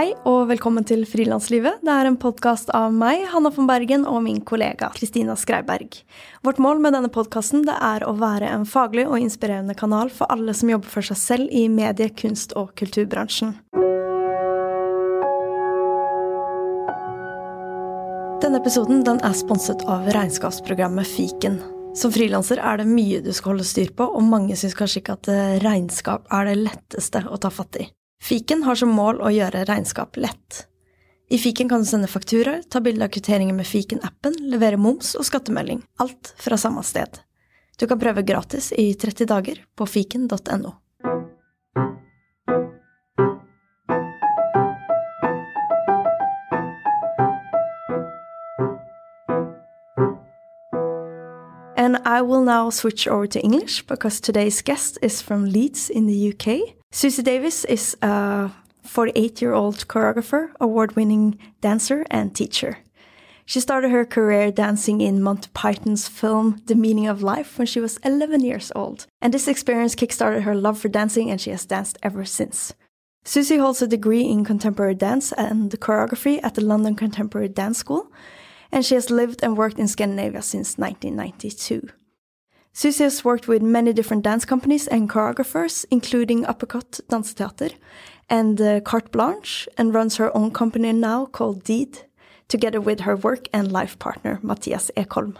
Hei og velkommen til Frilanslivet. Det er en podkast av meg, Hanna von Bergen, og min kollega Kristina Skreiberg. Vårt mål med denne podkasten er å være en faglig og inspirerende kanal for alle som jobber for seg selv i medie-, kunst- og kulturbransjen. Denne episoden den er sponset av regnskapsprogrammet Fiken. Som frilanser er det mye du skal holde styr på, og mange syns kanskje ikke at regnskap er det letteste å ta fatt i. Fiken har som mål å gjøre regnskap lett. I fiken kan du sende fakturaer, ta bilde av kvitteringer med fiken-appen, levere moms og skattemelding. Alt fra samme sted. Du kan prøve gratis i 30 dager på fiken.no. And I will now switch over to English because today's guest is from Leeds in the UK. Susie Davis is a 48 year old choreographer, award winning dancer, and teacher. She started her career dancing in Monty Python's film The Meaning of Life when she was 11 years old. And this experience kickstarted her love for dancing, and she has danced ever since. Susie holds a degree in contemporary dance and choreography at the London Contemporary Dance School, and she has lived and worked in Scandinavia since 1992. Susie has worked with many different dance companies and choreographers, including Uppercut Danseteater and uh, Carte Blanche, and runs her own company now called Deed, together with her work and life partner Matthias Ekholm.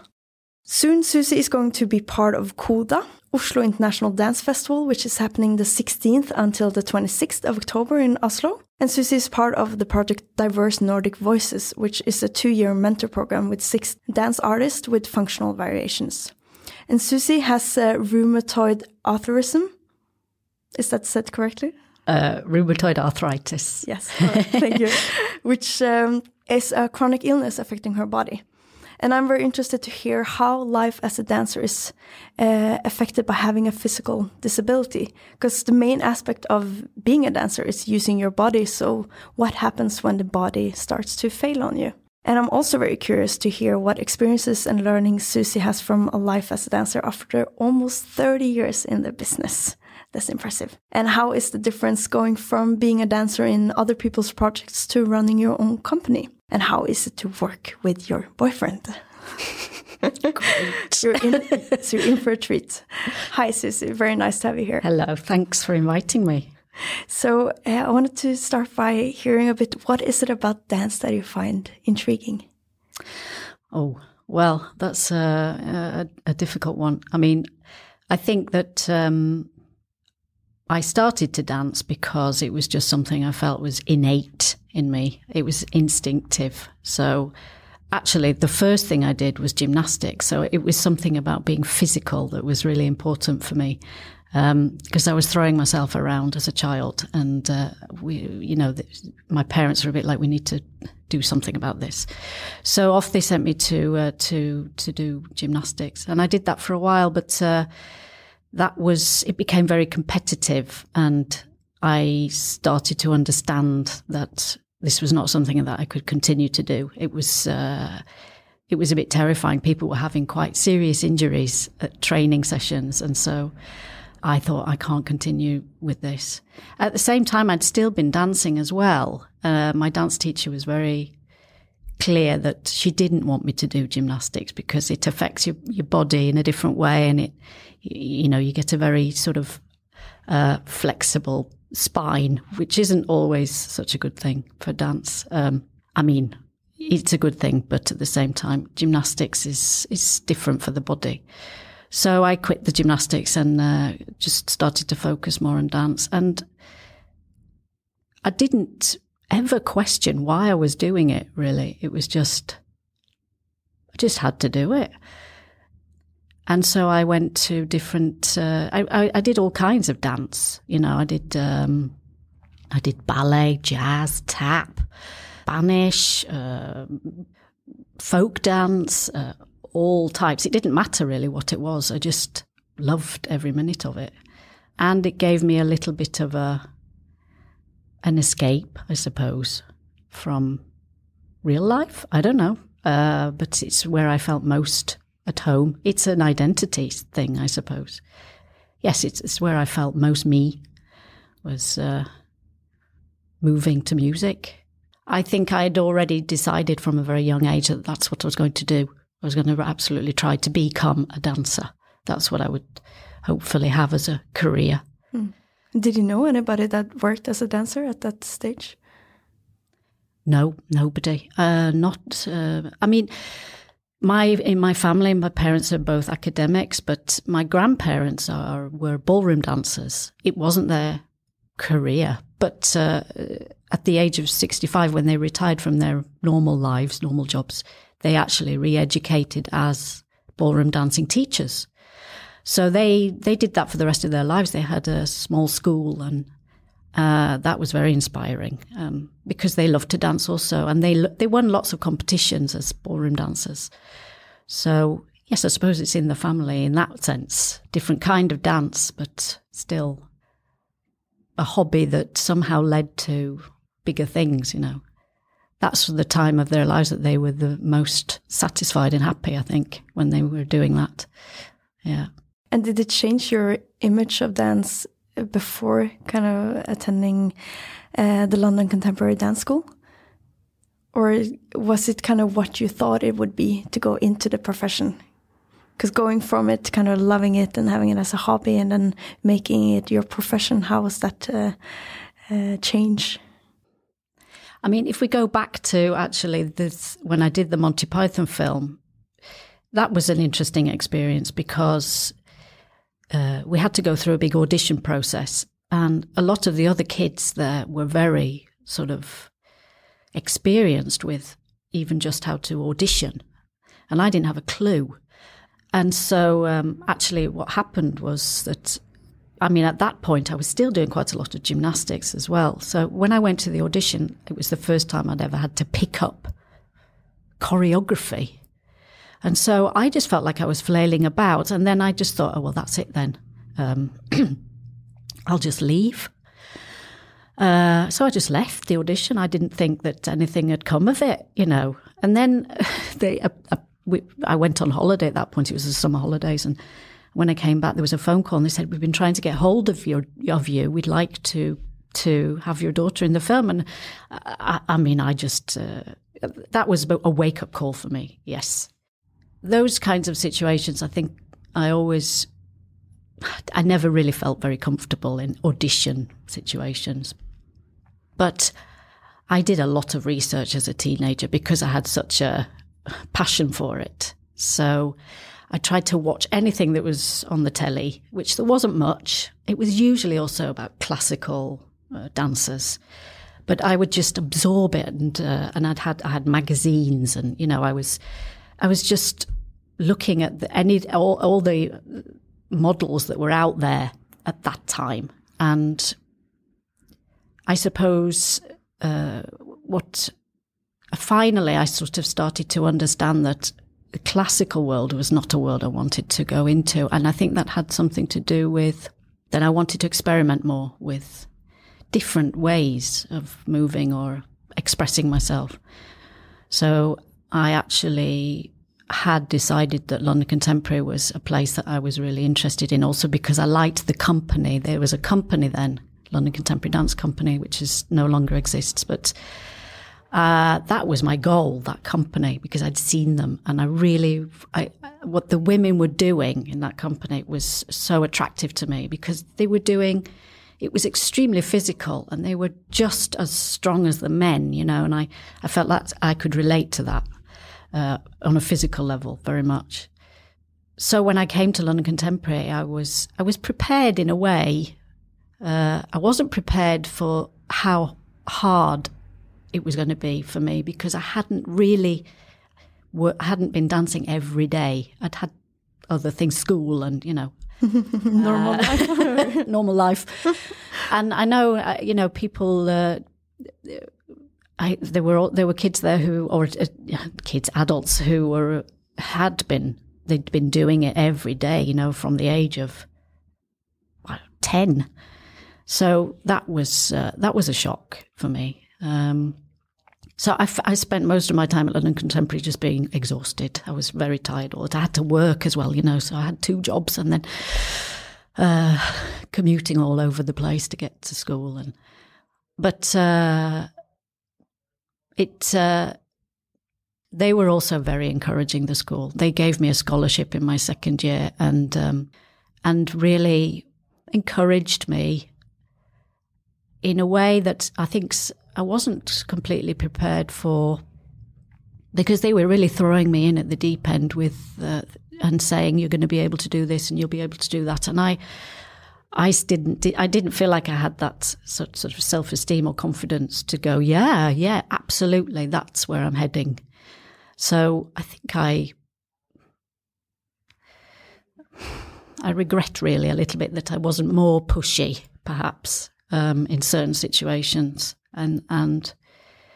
Soon, Susie is going to be part of CODA, Oslo International Dance Festival, which is happening the 16th until the 26th of October in Oslo. And Susie is part of the project Diverse Nordic Voices, which is a two year mentor program with six dance artists with functional variations. And Susie has uh, rheumatoid arthritis. Is that said correctly? Uh, rheumatoid arthritis. Yes, thank you. Which um, is a chronic illness affecting her body. And I'm very interested to hear how life as a dancer is uh, affected by having a physical disability. Because the main aspect of being a dancer is using your body. So, what happens when the body starts to fail on you? And I'm also very curious to hear what experiences and learnings Susie has from a life as a dancer after almost 30 years in the business. That's impressive. And how is the difference going from being a dancer in other people's projects to running your own company? And how is it to work with your boyfriend? you're, in, so you're in for a treat. Hi, Susie. Very nice to have you here. Hello. Thanks for inviting me. So uh, I wanted to start by hearing a bit. What is it about dance that you find intriguing? Oh well, that's a, a, a difficult one. I mean, I think that um, I started to dance because it was just something I felt was innate in me. It was instinctive. So actually, the first thing I did was gymnastics. So it was something about being physical that was really important for me because um, I was throwing myself around as a child, and uh, we, you know, the, my parents were a bit like, "We need to do something about this." So off they sent me to uh, to to do gymnastics, and I did that for a while, but uh, that was it became very competitive, and I started to understand that this was not something that I could continue to do. It was uh, it was a bit terrifying. People were having quite serious injuries at training sessions, and so. I thought I can't continue with this. At the same time, I'd still been dancing as well. Uh, my dance teacher was very clear that she didn't want me to do gymnastics because it affects your, your body in a different way, and it, you know, you get a very sort of uh, flexible spine, which isn't always such a good thing for dance. Um, I mean, it's a good thing, but at the same time, gymnastics is is different for the body. So I quit the gymnastics and uh, just started to focus more on dance. And I didn't ever question why I was doing it, really. It was just, I just had to do it. And so I went to different, uh, I, I, I, did all kinds of dance. You know, I did, um, I did ballet, jazz, tap, Spanish, uh, folk dance, uh, all types. It didn't matter really what it was. I just loved every minute of it. And it gave me a little bit of a an escape, I suppose, from real life. I don't know. Uh, but it's where I felt most at home. It's an identity thing, I suppose. Yes, it's, it's where I felt most me was uh, moving to music. I think I had already decided from a very young age that that's what I was going to do. I was going to absolutely try to become a dancer. That's what I would hopefully have as a career. Mm. Did you know anybody that worked as a dancer at that stage? No, nobody. Uh, not. Uh, I mean, my in my family, my parents are both academics, but my grandparents are were ballroom dancers. It wasn't their career, but uh, at the age of sixty-five, when they retired from their normal lives, normal jobs, they actually re-educated as ballroom dancing teachers. So they they did that for the rest of their lives. They had a small school, and uh, that was very inspiring um, because they loved to dance also, and they they won lots of competitions as ballroom dancers. So yes, I suppose it's in the family in that sense. Different kind of dance, but still a hobby that somehow led to bigger things. You know, that's the time of their lives that they were the most satisfied and happy. I think when they were doing that. Yeah. And did it change your image of dance before kind of attending uh, the London Contemporary Dance School? Or was it kind of what you thought it would be to go into the profession? Because going from it, kind of loving it and having it as a hobby and then making it your profession, how was that uh, uh, change? I mean, if we go back to actually this, when I did the Monty Python film, that was an interesting experience because uh, we had to go through a big audition process. And a lot of the other kids there were very sort of experienced with even just how to audition. And I didn't have a clue. And so, um, actually, what happened was that, I mean, at that point, I was still doing quite a lot of gymnastics as well. So, when I went to the audition, it was the first time I'd ever had to pick up choreography and so I just felt like I was flailing about. And then I just thought, oh, well, that's it then. Um, I'll just leave. Uh, so I just left the audition. I didn't think that anything had come of it, you know. And then they, uh, uh, we, I went on holiday at that point. It was the summer holidays, and when I came back, there was a phone call, and they said, "We've been trying to get hold of your of you. We'd like to to have your daughter in the film." And I, I mean, I just uh, that was a wake up call for me. Yes, those kinds of situations, I think I always, I never really felt very comfortable in audition situations. But I did a lot of research as a teenager because I had such a passion for it. So I tried to watch anything that was on the telly, which there wasn't much. It was usually also about classical uh, dancers. But I would just absorb it, and uh, and I'd had I had magazines, and you know I was I was just looking at the, any all, all the models that were out there at that time, and I suppose uh, what finally I sort of started to understand that the classical world was not a world I wanted to go into, and I think that had something to do with that I wanted to experiment more with different ways of moving or expressing myself. So I actually had decided that London Contemporary was a place that I was really interested in, also because I liked the company. There was a company then, London Contemporary Dance Company, which is no longer exists, but uh, that was my goal, that company, because I'd seen them, and I really, I, what the women were doing in that company was so attractive to me because they were doing. It was extremely physical, and they were just as strong as the men, you know. And I, I felt that I could relate to that uh, on a physical level very much. So when I came to London Contemporary, I was I was prepared in a way. Uh, I wasn't prepared for how hard it was going to be for me because I hadn't really I hadn't been dancing every day. I'd had other things, school and you know normal uh, life, normal life. And I know uh, you know people uh, I, there were there were kids there who, or uh, kids, adults who were had been they'd been doing it every day, you know, from the age of ten. So that was uh, that was a shock for me. Um, so I, I spent most of my time at London Contemporary just being exhausted. I was very tired all the time. I had to work as well, you know, so I had two jobs and then uh, commuting all over the place to get to school and but uh, it uh, they were also very encouraging. The school they gave me a scholarship in my second year, and um, and really encouraged me in a way that I think I wasn't completely prepared for because they were really throwing me in at the deep end with uh, and saying you're going to be able to do this and you'll be able to do that. And I I didn't I didn't feel like I had that sort, sort of self-esteem or confidence to go yeah yeah absolutely that's where I'm heading. So I think I I regret really a little bit that I wasn't more pushy perhaps um, in certain situations and and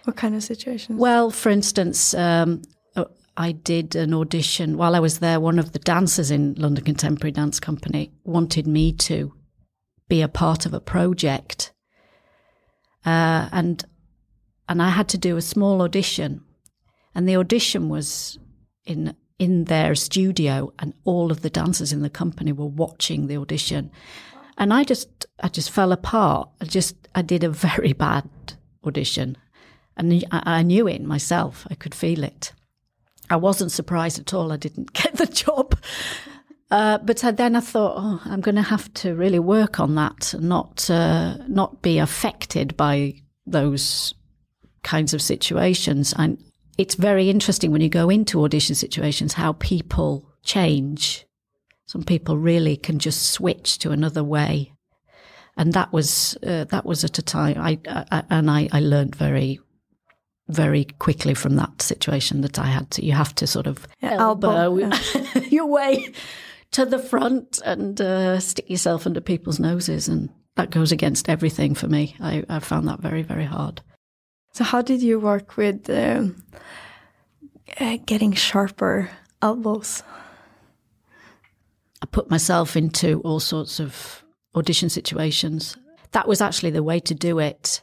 what kind of situations? Well, for instance, um, uh, I did an audition while I was there. One of the dancers in London Contemporary Dance Company wanted me to be a part of a project, uh, and and I had to do a small audition, and the audition was in in their studio, and all of the dancers in the company were watching the audition, and I just I just fell apart. I just I did a very bad audition, and I, knew it myself. I could feel it. I wasn't surprised at all. I didn't get the job. Uh, but I, then I thought, oh, I'm going to have to really work on that, and not uh, not be affected by those kinds of situations. And it's very interesting when you go into audition situations how people change. Some people really can just switch to another way, and that was uh, that was at a time I, I and I, I learned very very quickly from that situation that I had to. You have to sort of elbow, your way to the front and uh, stick yourself under people's noses, and that goes against everything for me. I, I found that very very hard. So, how did you work with um, uh, getting sharper elbows? I put myself into all sorts of audition situations. That was actually the way to do it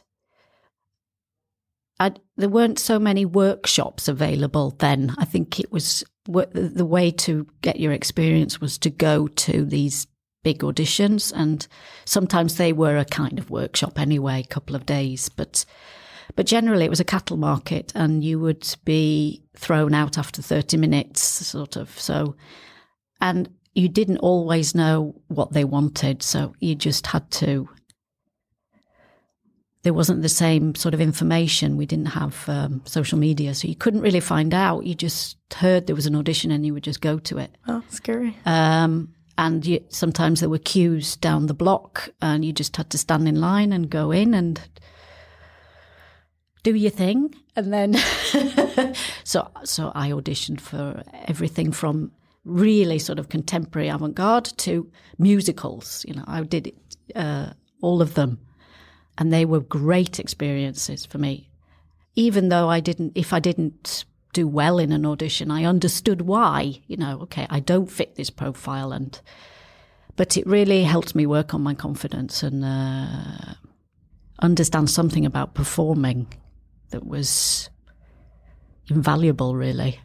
I, there weren't so many workshops available then. I think it was the way to get your experience was to go to these big auditions, and sometimes they were a kind of workshop anyway, a couple of days. But but generally, it was a cattle market, and you would be thrown out after thirty minutes, sort of. So, and you didn't always know what they wanted, so you just had to there wasn't the same sort of information. We didn't have um, social media, so you couldn't really find out. You just heard there was an audition and you would just go to it. Oh, scary. Um, and you, sometimes there were queues down the block, and you just had to stand in line and go in and do your thing. And then, so so I auditioned for everything from really sort of contemporary avant garde to musicals. You know, I did uh, all of them and they were great experiences for me. Even though I didn't, if I didn't do well in an audition, I understood why. You know, okay, I don't fit this profile, and but it really helped me work on my confidence and uh, understand something about performing that was invaluable, really.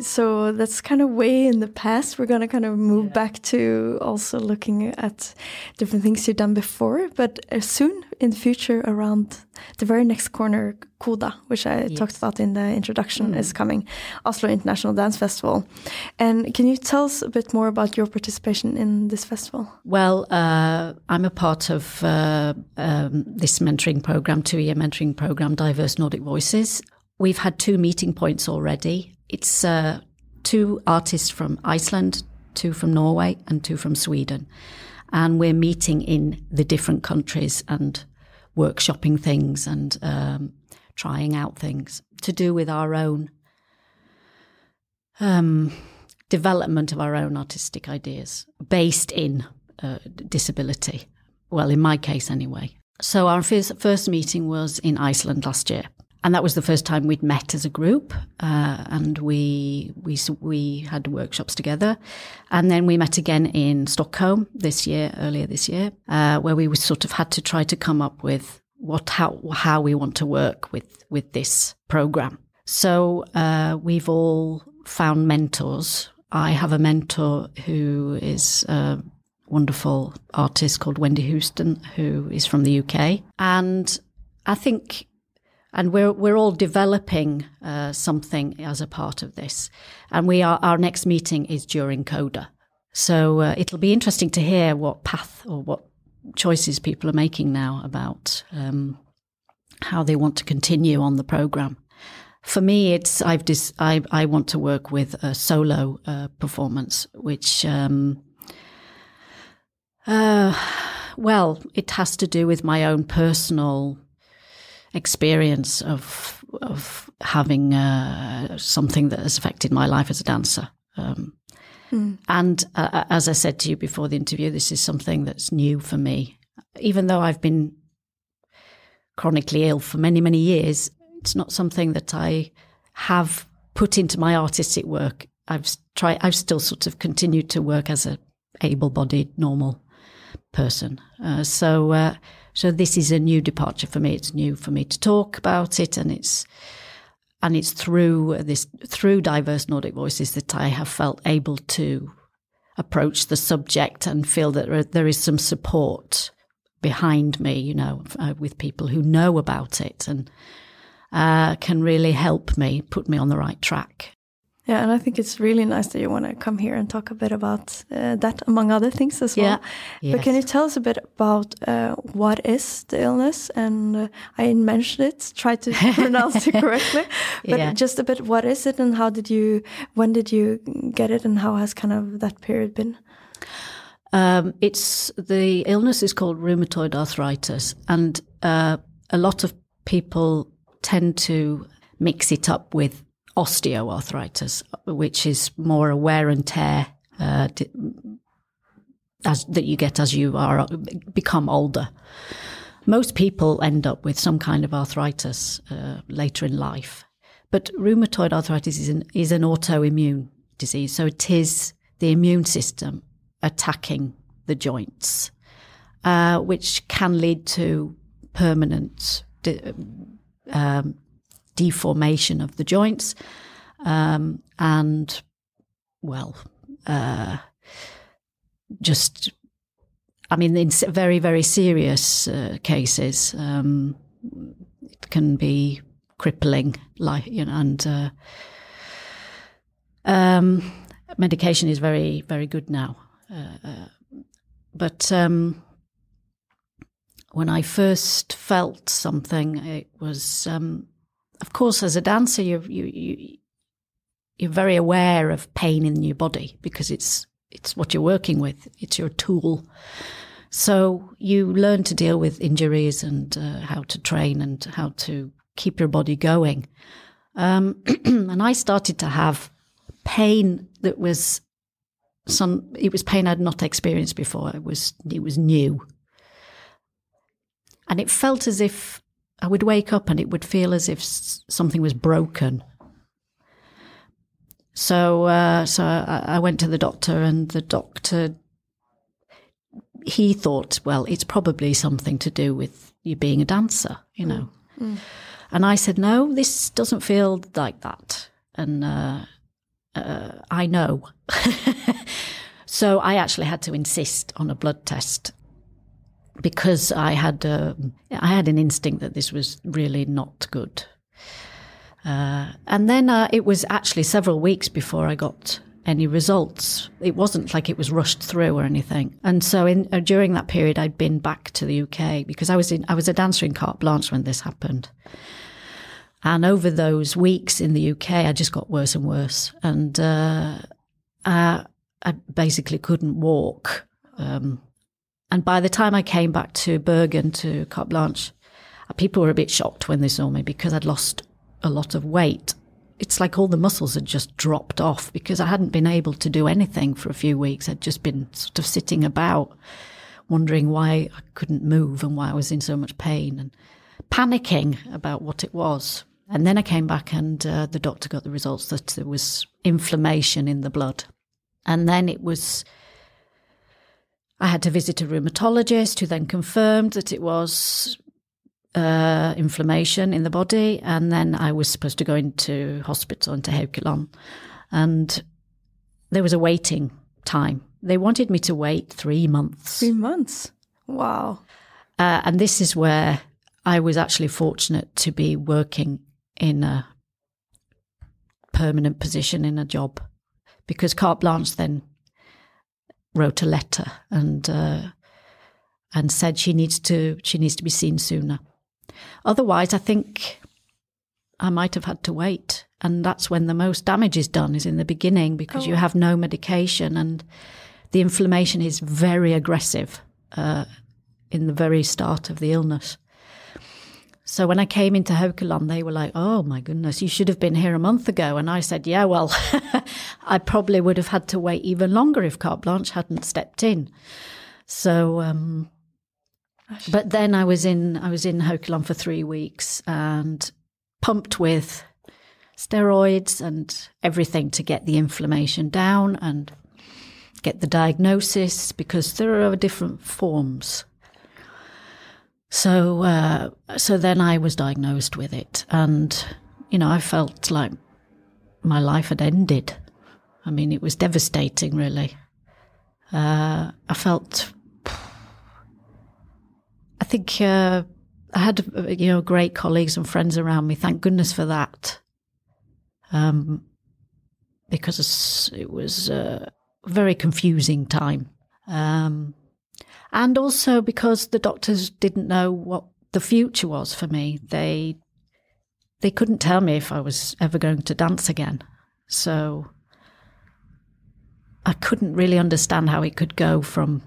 So that's kind of way in the past. We're going to kind of move yeah. back to also looking at different things you've done before, but uh, soon in the future, around the very next corner, CODA, which I yes. talked about in the introduction, mm. is coming, Oslo International Dance Festival. And can you tell us a bit more about your participation in this festival? Well, uh, I'm a part of uh, um, this mentoring program, two year mentoring program, Diverse Nordic Voices. We've had two meeting points already. It's uh, two artists from Iceland, two from Norway, and two from Sweden. And we're meeting in the different countries and workshopping things and um, trying out things to do with our own um, development of our own artistic ideas based in uh, disability. Well, in my case, anyway. So, our first, first meeting was in Iceland last year and that was the first time we'd met as a group, uh, and we we we had workshops together, and then we met again in Stockholm this year, earlier this year, uh, where we sort of had to try to come up with what how how we want to work with with this program. So uh, we've all found mentors. I have a mentor who is uh, wonderful artist called Wendy Houstoun, who is from the UK. And I think, and we're, we're all developing uh, something as a part of this. And we are, our next meeting is during CODA. So uh, it'll be interesting to hear what path or what choices people are making now about um, how they want to continue on the program. For me, it's I've dis, I, I want to work with a solo uh, performance, which um, uh, well, it has to do with my own personal experience of of having uh, something that has affected my life as a dancer. Um, mm. And uh, uh, as I said to you before the interview, this is something that's new for me. Even though I've been chronically ill for many, many years, it's not something that I have put into my artistic work. I've tried. I've still sort of continued to work as a able-bodied, normal person. Uh, so, uh, so this is a new departure for me. It's new for me to talk about it, and it's and it's through this through diverse Nordic voices that I have felt able to approach the subject and feel that there, is some support behind me. You know, uh, with people who know about it and uh, can really help me put me on the right track. Yeah, and I think it's really nice that you want to come here and talk a bit about uh, that, among other things as well. Yeah. Yes. But can you tell us a bit about uh, what is the illness? And uh, I mentioned it, tried to pronounce it correctly. But yeah. just a bit, what is it, and how did you, when did you get it, and how has kind of that period been? Um, it's the illness is called rheumatoid arthritis, and uh, a lot of people tend to mix it up with osteoarthritis, which is more a wear and tear uh, as that you get as you are become older. Most people end up with some kind of arthritis uh, later in life, but rheumatoid arthritis is an, is an autoimmune disease, so it is the immune system attacking the joints, uh, which can lead to permanent um, deformation of the joints, um, and well, uh, just I mean, in very very serious uh, cases, um, it can be crippling, like you know, and uh, um, medication is very very good now, uh, uh, but. Um, when I first felt something, it was um, of course, as a dancer, you you you you're very aware of pain in your body because it's it's what you're working with. It's your tool. So you learn to deal with injuries and uh, how to train and how to keep your body going. Um, and I started to have pain that was some. It was pain I'd not experienced before. It was it was new, and it felt as if I would wake up and it would feel as if something was broken. So, uh, so I, I went to the doctor, and the doctor he thought, well, it's probably something to do with you being a dancer, you know. Mm. Mm. And I said, no, this doesn't feel like that. And uh, uh, I know. so I actually had to insist on a blood test because I had uh, I had an instinct that this was really not good. Uh, and then uh, it was actually several weeks before I got any results. It wasn't like it was rushed through or anything. And so in, uh, during that period, I'd been back to the UK because I was in, I was a dancer in carte blanche when this happened. And over those weeks in the UK, I just got worse and worse, and uh, I, I basically couldn't walk. Um, and by the time I came back to Bergen to Carte Blanche, uh, people were a bit shocked when they saw me because I'd lost a lot of weight. It's like all the muscles had just dropped off because I hadn't been able to do anything for a few weeks. I'd just been sort of sitting about, wondering why I couldn't move and why I was in so much pain and panicking about what it was. And then I came back and uh, the doctor got the results that there was inflammation in the blood. And then it was I had to visit a rheumatologist who then confirmed that it was uh, inflammation in the body. And then I was supposed to go into hospital, into Haukeland. And there was a waiting time they wanted me to wait three months. Three months. Wow. Uh, and this is where I was actually fortunate to be working in a permanent position in a job because Carte Blanche then wrote a letter and uh, and said she needs to she needs to be seen sooner. Otherwise, I think I might have had to wait, and that's when the most damage is done is in the beginning because oh. you have no medication and the inflammation is very aggressive uh, in the very start of the illness. So when I came into Haukeland, they were like, "Oh my goodness, you should have been here a month ago." And I said, "Yeah, well, I probably would have had to wait even longer if Carte Blanche hadn't stepped in." So, um, but then I was in I was in Haukeland for three weeks and pumped with steroids and everything to get the inflammation down and get the diagnosis because there are different forms so, uh, so then I was diagnosed with it, and you know, I felt like my life had ended. I mean, it was devastating, really. Uh, I felt, I think, uh, I had you know great colleagues and friends around me. Thank goodness for that, um, because it was a very confusing time. Um, and also because the doctors didn't know what the future was for me. They they couldn't tell me if I was ever going to dance again. So I couldn't really understand how it could go from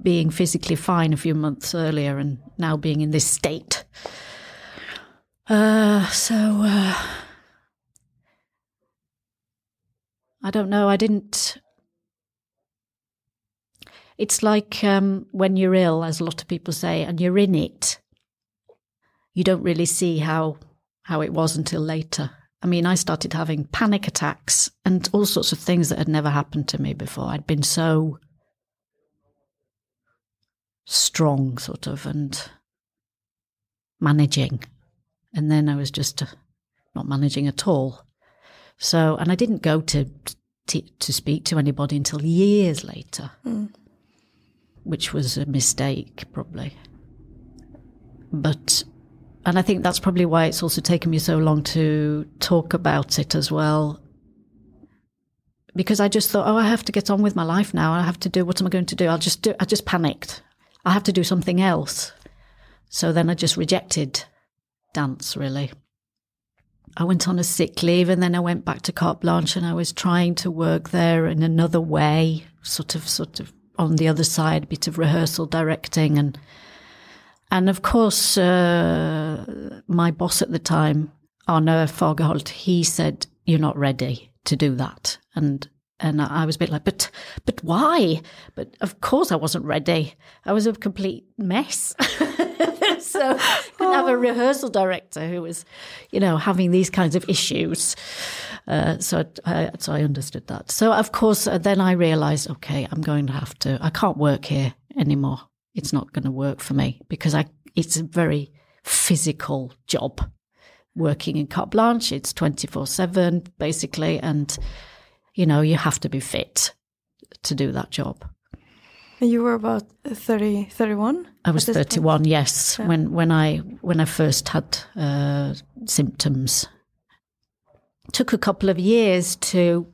being physically fine a few months earlier and now being in this state. Uh, so uh, I don't know. I didn't it's like um, when you're ill, as a lot of people say, and you're in it. You don't really see how how it was until later. I mean, I started having panic attacks and all sorts of things that had never happened to me before. I'd been so strong, sort of, and managing. And then I was just uh, not managing at all. So, and I didn't go to to, to speak to anybody until years later. Mm which was a mistake, probably. But, and I think that's probably why it's also taken me so long to talk about it as well. Because I just thought, oh, I have to get on with my life now. I have to do what am I going to do? I'll just do, I just panicked. I have to do something else. So then I just rejected dance, really. I went on a sick leave and then I went back to Carte Blanche and I was trying to work there in another way, sort of, sort of on the other side, a bit of rehearsal directing and and of course uh, my boss at the time, Arne Fagerholt, he said, You're not ready to do that. And and I was a bit like, but but why? But of course I wasn't ready. I was a complete mess. so couldn't have a rehearsal director who was, you know, having these kinds of issues. Uh, so, I, so I understood that. So of course, uh, then I realized, okay, I'm going to have to. I can't work here anymore. It's not going to work for me because I. It's a very physical job. Working in carte blanche, it's twenty four seven basically, and you know you have to be fit to do that job. You were about 30, 31? I was 31, point? yes, yeah. when, when, I, when I first had uh, symptoms. Took a couple of years to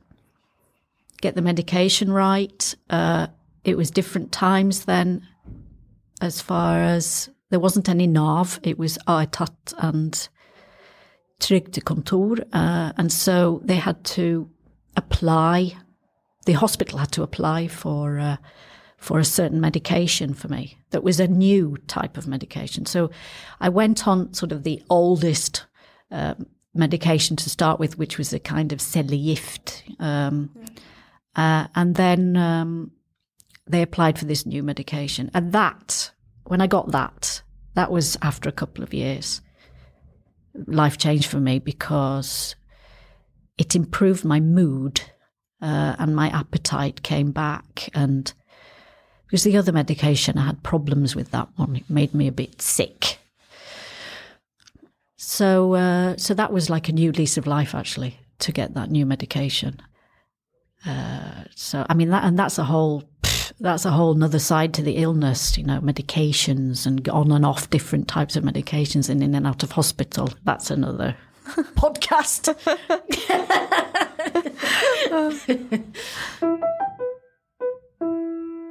get the medication right. Uh, it was different times then, as far as there wasn't any NAV, it was Aetat and Trygdekontor. Uh, and so they had to apply, the hospital had to apply for. Uh, for a certain medication for me that was a new type of medication. So I went on sort of the oldest uh, medication to start with, which was a kind of Cellgift. Um, uh, and then um, they applied for this new medication. And that, when I got that, that was after a couple of years. Life changed for me because it improved my mood uh, and my appetite came back and because the other medication, I had problems with that one. It made me a bit sick. So, uh, so that was like a new lease of life, actually, to get that new medication. Uh, so I mean that, and that's a whole that's a whole another side to the illness. You know, medications and on and off different types of medications and in and out of hospital. That's another podcast.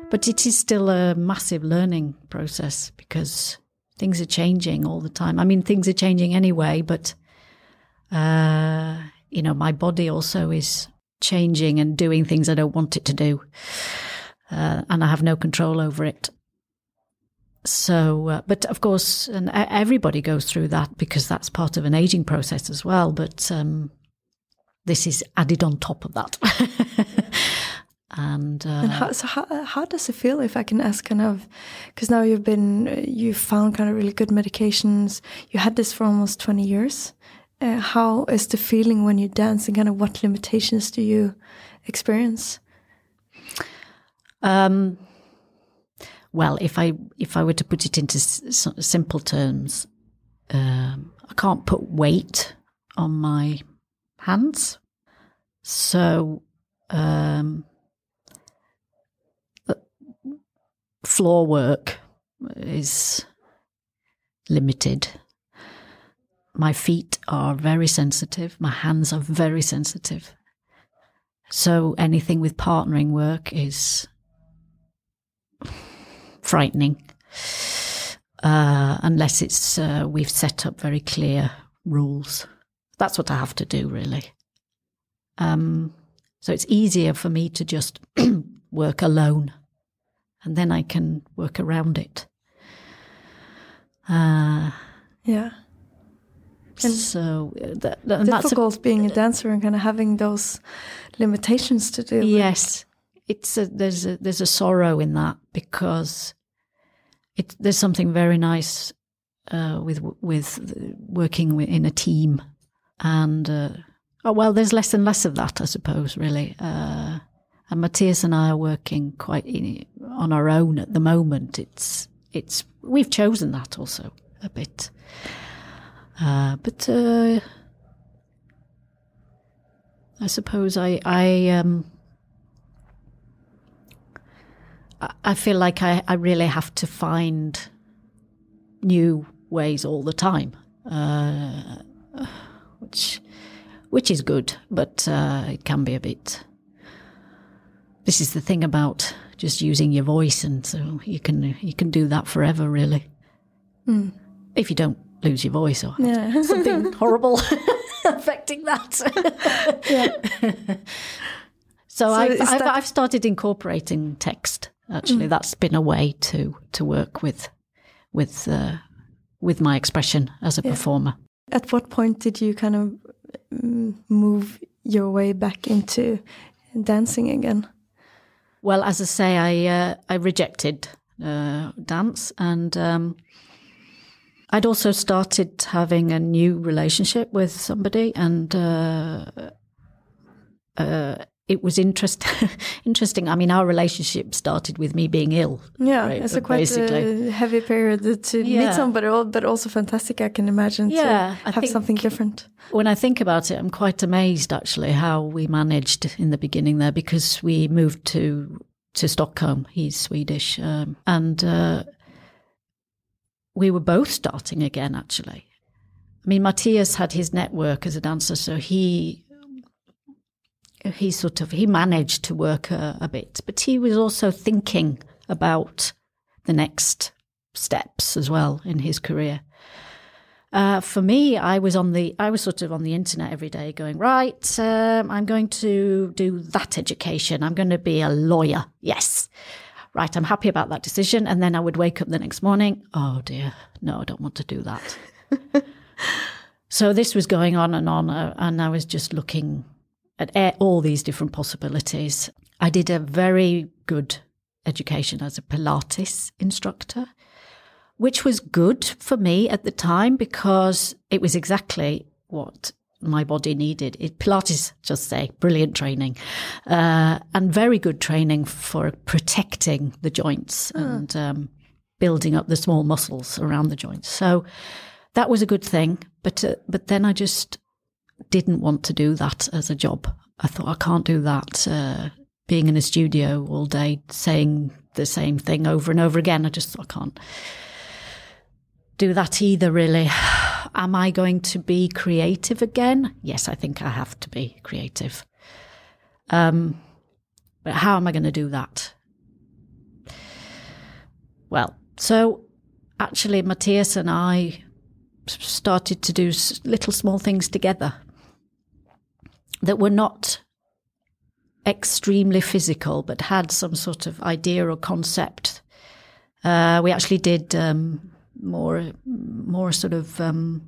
but it is still a massive learning process because things are changing all the time. I mean, things are changing anyway, but uh, you know, my body also is changing and doing things I don't want it to do, uh, and I have no control over it. So, uh, but of course, and everybody goes through that because that's part of an aging process as well. But um, this is added on top of that. and, uh, and how, so how, how does it feel if I can ask kind of because now you've been you found kind of really good medications. You had this for almost 20 years. Uh, how is the feeling when you dance and kind of what limitations do you experience? Um, well, if I if I were to put it into s- simple terms, um, I can't put weight on my hands, so um, floor work is limited. My feet are very sensitive. My hands are very sensitive. So anything with partnering work is frightening uh, unless it's uh, we've set up very clear rules. That's what I have to do, really. Um, so it's easier for me to just work alone, and then I can work around it. Uh, yeah. And so uh, that, and difficult a, being a dancer and kind of having those limitations to do. Yes, it's a, there's a there's a sorrow in that because it there's something very nice uh, with with working in a team, and uh, oh well, there's less and less of that, I suppose, really. Uh, and Matthias and I are working quite in, on our own at the moment. It's it's we've chosen that also a bit, uh, but uh, I suppose I I um, I feel like I, I really have to find new ways all the time, uh, which which is good, but uh, it can be a bit. This is the thing about just using your voice, and so you can you can do that forever, really. Mm. If you don't lose your voice or yeah. something horrible affecting that. So, so I've, I've, that... I've started incorporating text Actually, mm. that's been a way to to work with with uh, with my expression as a yeah. performer. At what point did you kind of mm, move your way back into dancing again? Well, as I say, I uh, I rejected uh, dance, and um, I'd also started having a new relationship with somebody, and uh, uh it was interest, interesting. I mean, our relationship started with me being ill. Yeah, right? it's a quite a heavy period to yeah. meet somebody, but also fantastic. I can imagine yeah, to have something different. When I think about it, I'm quite amazed actually how we managed in the beginning there because we moved to to Stockholm. He's Swedish, um, and uh, we were both starting again. Actually, I mean, Matthias had his network as a dancer, so he he sort of he managed to work a, a bit, but he was also thinking about the next steps as well in his career. Uh, for me, I was on the I was sort of on the internet every day, going right. Um, I'm going to do that education. I'm going to be a lawyer. Yes, right. I'm happy about that decision. And then I would wake up the next morning. Oh dear, no, I don't want to do that. so this was going on and on, uh, and I was just looking at all these different possibilities. I did a very good education as a Pilates instructor, which was good for me at the time because it was exactly what my body needed. It, Pilates, just say, brilliant training, uh, and very good training for protecting the joints and um, building up the small muscles around the joints. So that was a good thing. But uh, but then I just didn't want to do that as a job. I thought I can't do that. Uh, being in a studio all day saying the same thing over and over again. I just thought I can't do that either, really. Am I going to be creative again? Yes, I think I have to be creative. Um, but how am I going to do that? Well, so actually, Matthias and I started to do little small things together that were not extremely physical, but had some sort of idea or concept. Uh, we actually did um, more, more sort of um,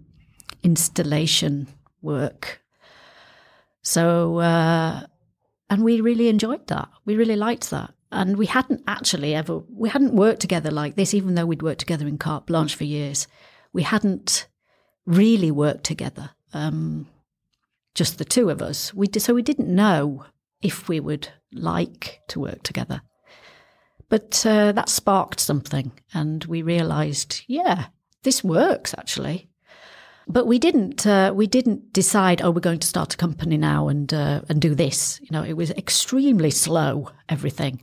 installation work. So, uh, and we really enjoyed that. We really liked that. And we hadn't actually ever, we hadn't worked together like this, even though we'd worked together in Carte Blanche for years. We hadn't really worked together, um, just the two of us. We so we didn't know if we would like to work together. But uh, that sparked something, and we realised, yeah, this works actually. But we didn't. Uh, we didn't decide. Oh, we're going to start a company now and uh, and do this. You know, it was extremely slow. Everything.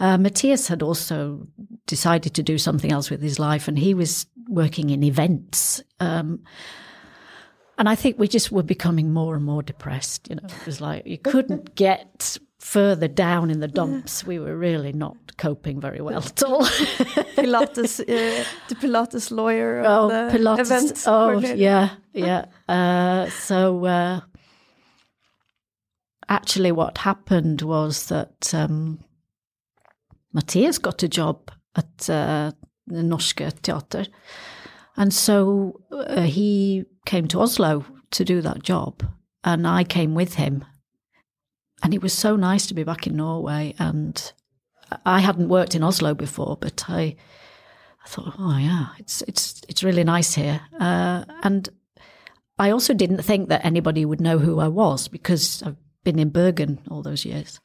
Uh, Matthias had also decided to do something else with his life, and he was working in events. Um, and I think we just were becoming more and more depressed. You know, it was like you couldn't get further down in the dumps. We were really not coping very well at all. Pilates, uh, the Pilates lawyer. Oh, Pilates. Oh, yeah, yeah. Uh, so uh, actually, what happened was that um, Matthias got a job at uh, Norske Teater. And so uh, he came to Oslo to do that job, and I came with him. And it was so nice to be back in Norway. And I hadn't worked in Oslo before, but I, I thought, oh yeah, it's it's it's really nice here. Uh, and I also didn't think that anybody would know who I was because I've been in Bergen all those years.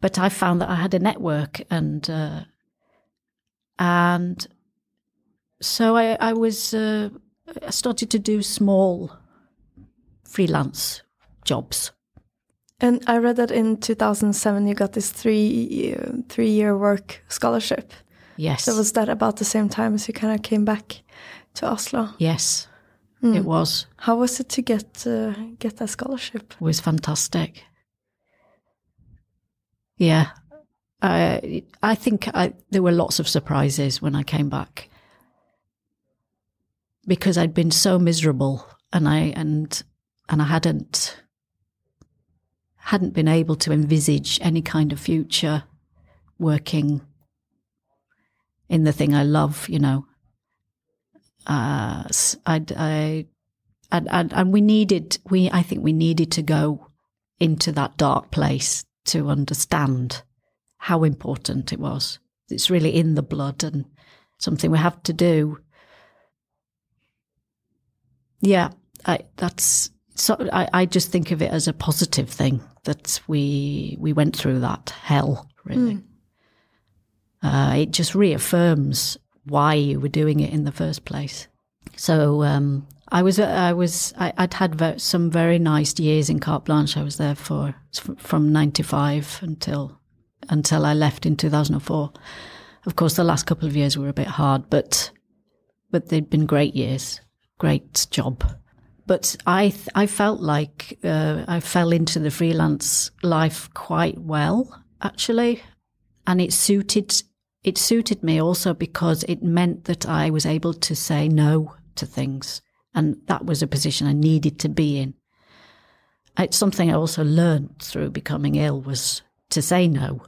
But I found that I had a network, and uh, and so I, I was uh, I started to do small freelance jobs. And I read that in 2007 you got this three uh, three year work scholarship. Yes. So was that about the same time as you kind of came back to Oslo? Yes, mm. it was. How was it to get uh, get that scholarship? It was fantastic. Yeah, I I think I, there were lots of surprises when I came back because I'd been so miserable and I and and I hadn't hadn't been able to envisage any kind of future working in the thing I love, you know. Uh, I, I, and, and we needed, we, I think we needed to go into that dark place to understand how important it was. It's really in the blood and something we have to do yeah, I, that's so. I, I just think of it as a positive thing that we we went through that hell. Really, mm. uh, it just reaffirms why you were doing it in the first place. So um, I was I was I, would had some very nice years in Carte Blanche. I was there for from '95 until until I left in 2004. Of course, the last couple of years were a bit hard, but but they'd been great years great job. But I, I felt like uh, I fell into the freelance life quite well, actually, and it suited it suited me also because it meant that I was able to say no to things, and that was a position I needed to be in. It's something I also learned through becoming ill was to say no.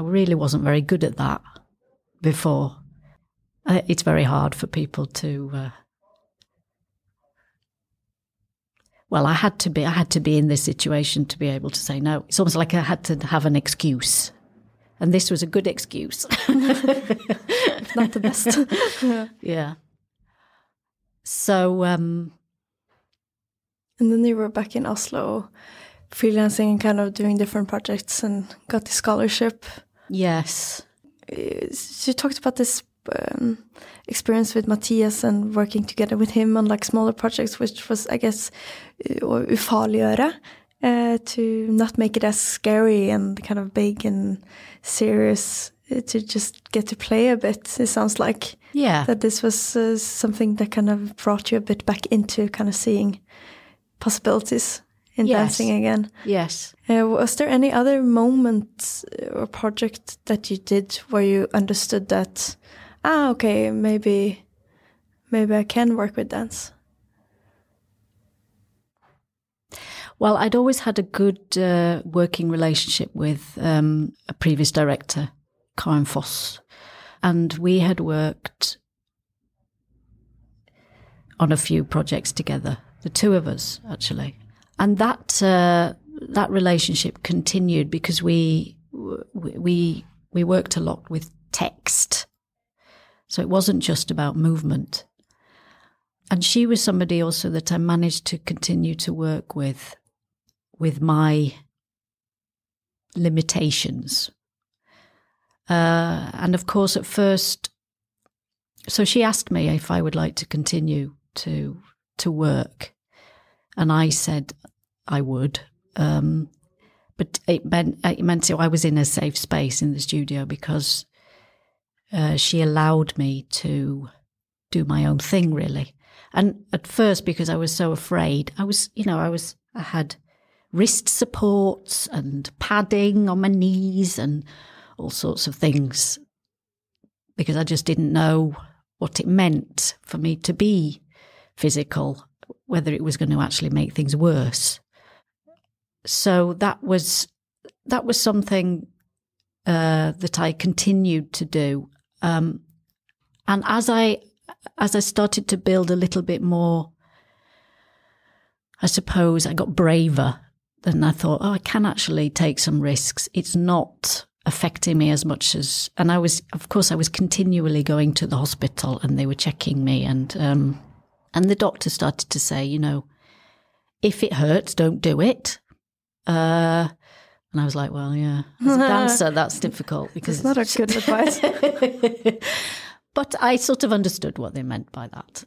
I really wasn't very good at that before. Uh, it's very hard for people to uh, well, I had to be, I had to be in this situation to be able to say no. It's almost like I had to have an excuse. And this was a good excuse. Not the best. yeah. yeah. So, um, and then you were back in Oslo, freelancing and kind of doing different projects and got the scholarship. Yes. You talked about this um, experience with Matthias and working together with him on like smaller projects, which was, I guess, uh, ufarliggjøre. uh, to not make it as scary and kind of big and serious. uh, To just get to play a bit. It sounds like Yeah. that this was uh, something that kind of brought you a bit back into kind of seeing possibilities in Yes. dancing again. yes. Uh, was there any other moment or project that you did where you understood that, ah, okay, maybe, maybe I can work with dance? Well, I'd always had a good uh, working relationship with um, a previous director, Karen Foss, and we had worked on a few projects together, the two of us actually, and that uh, that relationship continued because we we we worked a lot with text, so it wasn't just about movement. And she was somebody also that I managed to continue to work with with my limitations. Uh, and of course, at first, so she asked me if I would like to continue to to work, and I said I would. Um, but it meant it meant so I was in a safe space in the studio because uh, she allowed me to do my own thing, really. And at first, because I was so afraid, I was, you know, I was, I had wrist supports and padding on my knees and all sorts of things because I just didn't know what it meant for me to be physical, whether it was going to actually make things worse. So that was that was something uh, that I continued to do, um, and as I as I started to build a little bit more, I suppose I got braver. Then I thought, oh, I can actually take some risks. It's not affecting me as much as, and I was, of course, I was continually going to the hospital and they were checking me, and um, and the doctor started to say, you know, if it hurts, don't do it. Uh, and I was like, well, yeah, as a dancer, that's difficult because It's not a good advice. but I sort of understood what they meant by that.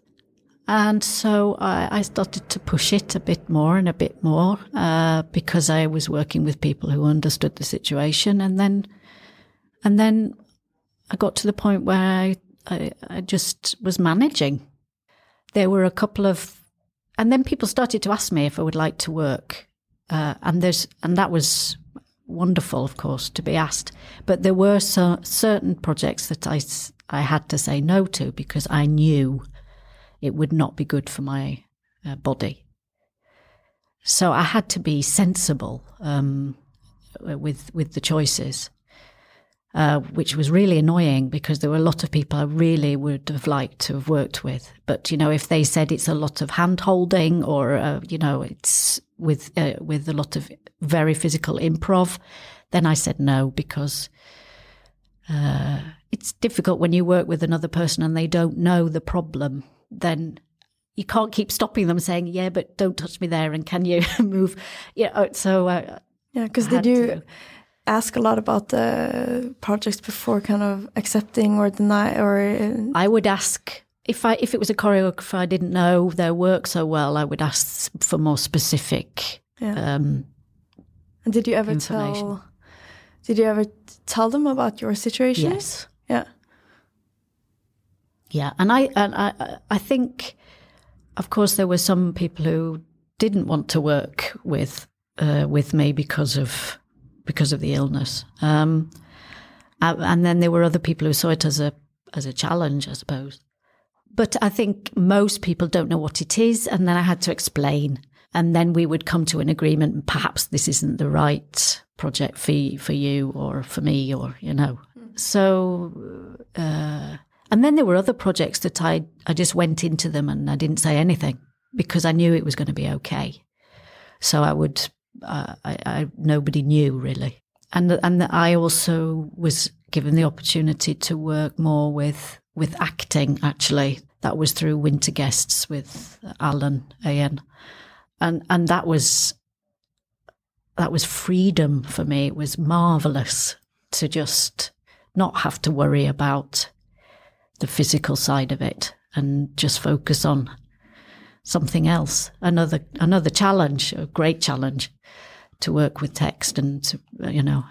And so I, I started to push it a bit more and a bit more uh, because I was working with people who understood the situation, and then, and then I got to the point where I, I, I just was managing. There were a couple of, and then people started to ask me if I would like to work, uh, and there's, and that was wonderful, of course, to be asked. But there were so, certain projects that I I had to say no to because I knew it would not be good for my uh, body. So I had to be sensible um, with with the choices, uh, which was really annoying because there were a lot of people I really would have liked to have worked with. But you know, if they said it's a lot of hand holding or uh, you know it's with uh, with a lot of very physical improv, then I said no because uh, it's difficult when you work with another person and they don't know the problem. Then you can't keep stopping them saying, "Yeah, but don't touch me there," and can you move? Yeah. uh, So uh, yeah, because had you to. Ask a lot about the projects before kind of accepting or deny or uh, I would ask if I if it was a choreographer I didn't know their work so well. I would ask for more specific. yeah. Um, and did you ever tell did you ever tell them about your situation? yes. Yeah. Yeah, and I and I I think, of course, there were some people who didn't want to work with uh, with me because of because of the illness, um, and then there were other people who saw it as a as a challenge, I suppose. But I think most people don't know what it is, and then I had to explain, and then we would come to an agreement. Perhaps this isn't the right project fee for you or for me, or you know. So. Uh, and then there were other projects that I, I just went into them and I didn't say anything because I knew it was going to be okay. So I would, Uh, I, I, nobody knew really. And, and I also was given the opportunity to work more with, with acting actually. That was through Winter Guests with Alan Øyen. And, and that was, that was freedom for me. It was marvelous to just not have to worry about the physical side of it and just focus on something else, another another challenge, a great challenge to work with text and to, you know.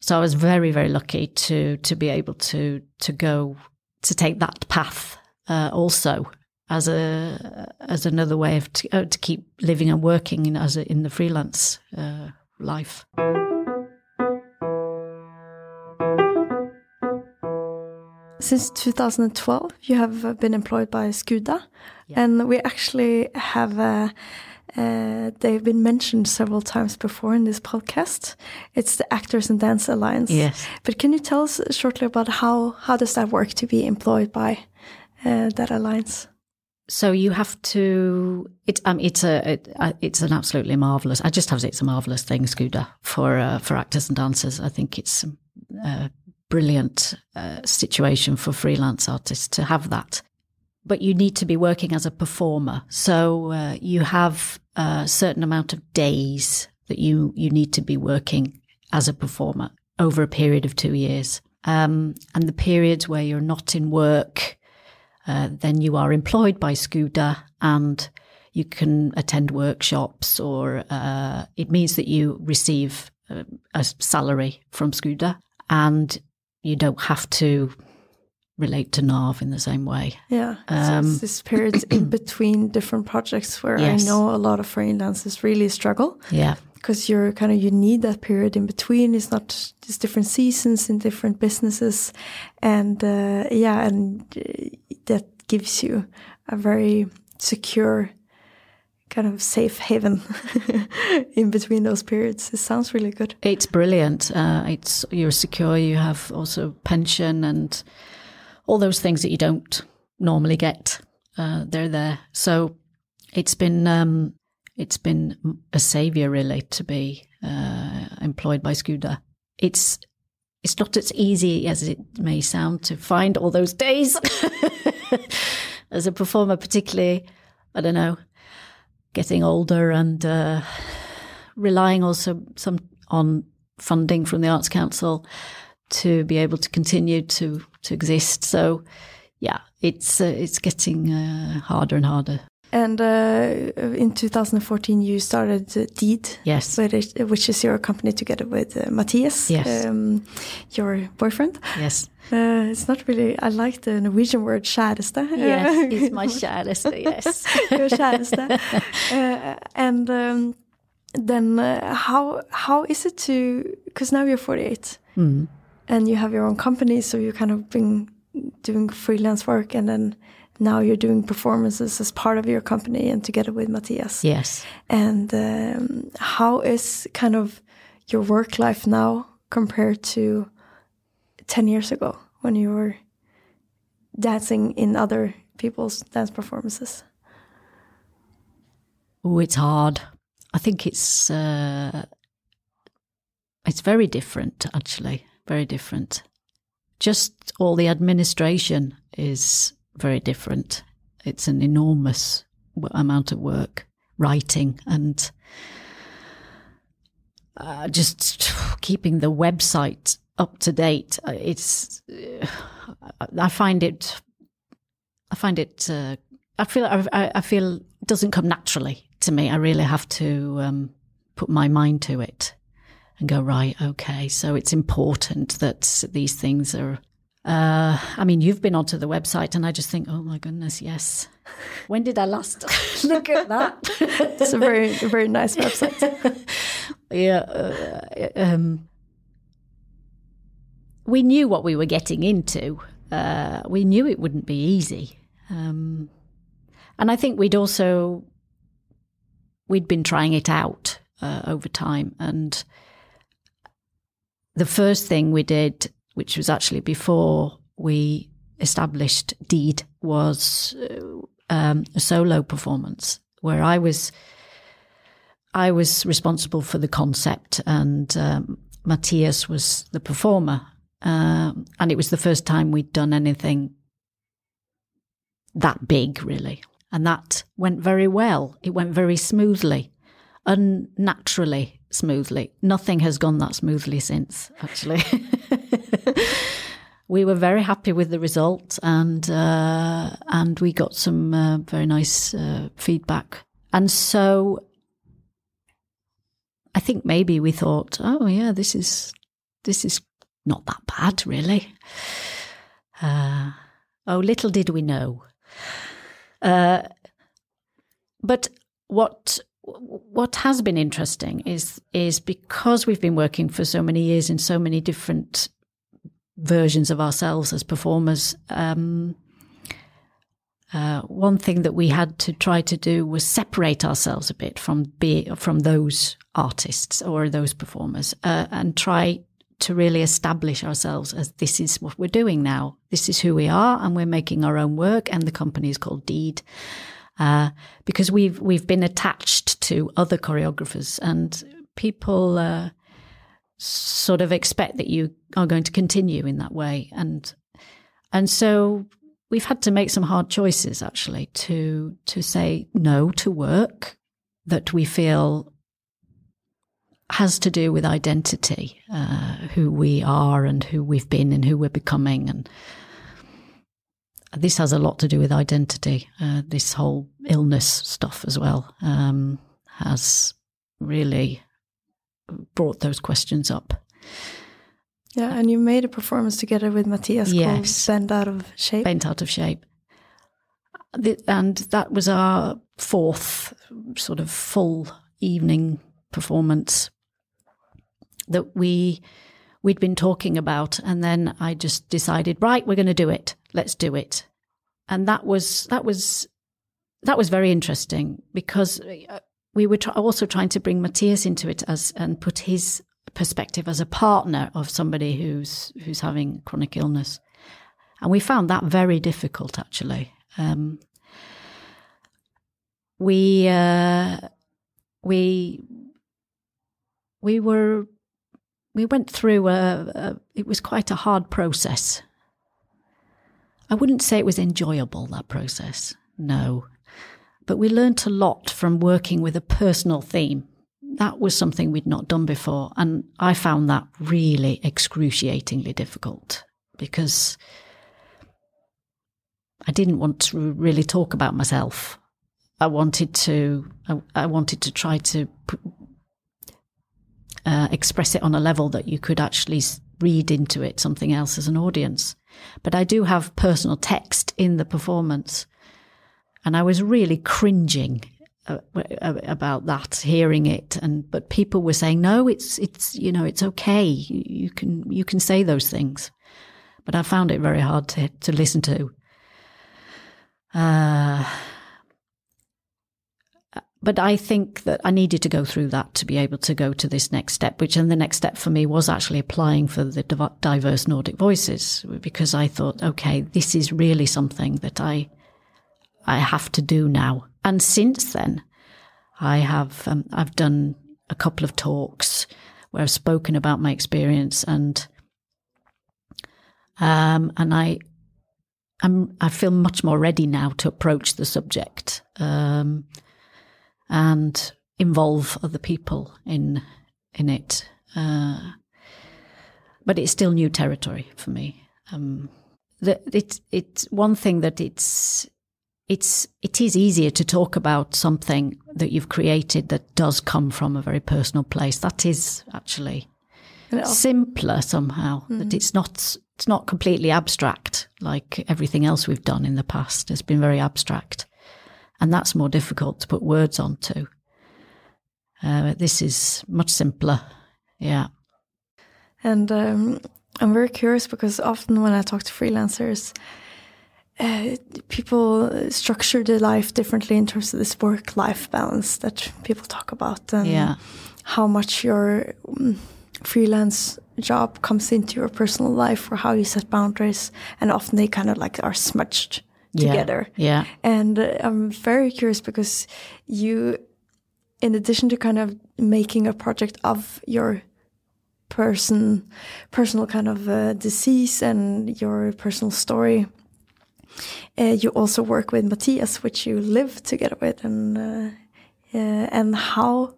So I was very very lucky to to be able to to go to take that path uh, also as a as another way of t- uh, to keep living and working in, as a, in the freelance uh, life. Since 2012, you have uh, been employed by Skuda, yeah. and we actually have. Uh, uh, they've been mentioned several times before in this podcast. It's the Actors and Dance Alliance. Yes. But can you tell us shortly about how how does that work to be employed by uh, that alliance? So you have to. It, um, it's a. It, uh, it's an absolutely marvelous. I just have to say it's a marvelous thing, Skuda, for uh, for actors and dancers. I think it's brilliant uh, situation for freelance artists to have that. But you need to be working as a performer, so uh, you have a certain amount of days that you you need to be working as a performer over a period of two years. Um, and the periods where you're not in work uh, then you are employed by Skuda and you can attend workshops or uh, it means that you receive a, a salary from Skuda and you don't have to relate to NAV in the same way. Yeah. Um, so this period in between different projects where yes. I know a lot of freelancers really struggle. Yeah. Because you're kind of, you need that period in between. It's not just different seasons in different businesses. And uh, yeah, and uh, that gives you a very secure kind of safe haven in between those periods. It sounds really good. It's brilliant. Uh, it's you're secure. You have also pension and all those things that you don't normally get. Uh, they're there. So it's been um, it's been a savior really to be uh, employed by Skuda. It's it's not as easy as it may sound to find all those days as a performer, particularly. I don't know, getting older and uh, relying also some on funding from the Arts Council to be able to continue to to exist. So, yeah, it's uh, it's getting uh, harder and harder. And uh, in 2014, you started Deed, yes, which is your company together with uh, Matthias, yes. Um, your boyfriend. Yes. Uh, it's not really. I like the Norwegian word "kjæreste." Yes, it's my kjæreste. Yes, your kjæreste. Uh, and um, then, uh, how how is it to? Because now you're 48, mm. and you have your own company, so you kind of been doing freelance work, and then now you're doing performances as part of your company and together with Matthias. Yes. And um, how is kind of your work life now compared to 10 years ago when you were dancing in other people's dance performances? Oh, it's hard. I think it's uh, it's very different, actually, very different. Just all the administration is very different. It's an enormous amount of work, writing and uh, just keeping the website up to date. Uh, it's uh, I find it I find it uh, I feel I, I, feel it doesn't come naturally to me. I really have to um, put my mind to it and go right. Okay, so it's important that these things are uh, I mean, you've been onto the website, and I just think, oh my goodness, yes. When did I last look at that? it's a very, very nice website. yeah. Uh, um, we knew what we were getting into. Uh, we knew it wouldn't be easy, um, and I think we'd also we'd been trying it out uh, over time, and the first thing we did which was actually before we established Deed, was um, a solo performance where I was I was responsible for the concept, and um, Matthias was the performer. Um, and it was the first time we'd done anything that big, really. And that went very well. It went very smoothly, unnaturally smoothly. Nothing has gone that smoothly since, actually. we were very happy with the result, and uh, and we got some uh, very nice uh, feedback. And so, I think maybe we thought, oh yeah, this is this is not that bad, really. Uh, oh, little did we know. Uh, but what what has been interesting is is because we've been working for so many years in so many different versions of ourselves as performers. Um, uh, one thing that we had to try to do was separate ourselves a bit from be, from those artists or those performers uh, and try to really establish ourselves as this is what we're doing now. This is who we are, and we're making our own work. And the company is called Deed. Uh, because we've we've been attached to other choreographers, and people uh, sort of expect that you are going to continue in that way, and and so we've had to make some hard choices actually to to say no to work that we feel has to do with identity, uh, who we are and who we've been and who we're becoming. And this has a lot to do with identity. Uh, this whole illness stuff as well um, has really brought those questions up. Yeah, and you made a performance together with Matthias yes. called Bent Out of Shape. Bent Out of Shape. And that was our fourth sort of full evening performance that we we'd been talking about and then I just decided right we're going to do it. Let's do it. And that was that was that was very interesting because uh, we were also trying to bring Matthias into it as and put his perspective as a partner of somebody who's who's having chronic illness. And we found that very difficult actually. Um, we uh, we we were we went through a, a, it was quite a hard process. I wouldn't say it was enjoyable that process. No. But we learnt a lot from working with a personal theme. That was something we'd not done before and I found that really excruciatingly difficult because I didn't want to really talk about myself. I wanted to I, I wanted to try to uh, express it on a level that you could actually read into it something else as an audience. But I do have personal text in the performance. And I was really cringing uh, uh, about that, hearing it. And, but people were saying, no, it's, it's, you know, it's okay. You, you can, you can say those things. But I found it very hard to, to listen to. Uh, but I think that I needed to go through that to be able to go to this next step, which and the next step for me was actually applying for the diverse Nordic voices because I thought, okay, this is really something that I, I have to do now. And since then, I have, um, I've done a couple of talks where I've spoken about my experience and, um, and I, I'm, I feel much more ready now to approach the subject. Um, and involve other people in in it. Uh, but it's still new territory for me. Um, the, it's one thing that it's it's it is easier to talk about something that you've created that does come from a very personal place. That is actually simpler somehow. Mm-hmm. That it's not it's not completely abstract like everything else we've done in the past It's been very abstract. And that's more difficult to put words onto. Uh, this is much simpler. Yeah. And um, I'm very curious because often when I talk to freelancers, uh, people structure their life differently in terms of this work life balance that people talk about and yeah. how much your um, freelance job comes into your personal life or how you set boundaries. And often they kind of like are smudged together. Yeah. And uh, I'm very curious because you, in addition to kind of making a project of your person, personal kind of uh, disease and your personal story, uh, you also work with Matthias, which you live together with, and uh, and how.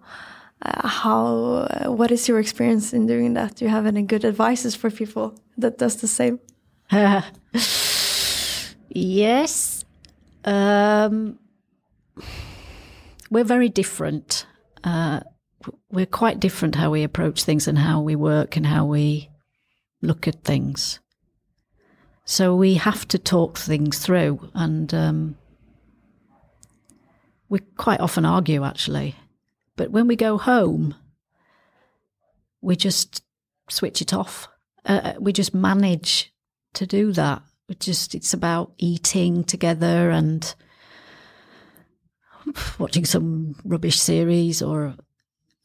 Uh, how uh, what is your experience in doing that do you have any good advices for people that does the same yes. Um, we're very different. Uh, we're quite different how we approach things and how we work and how we look at things. So we have to talk things through, and um, we quite often argue actually. But when we go home, we just switch it off. Uh, uh we just manage to do that. Just it's about eating together and watching some rubbish series or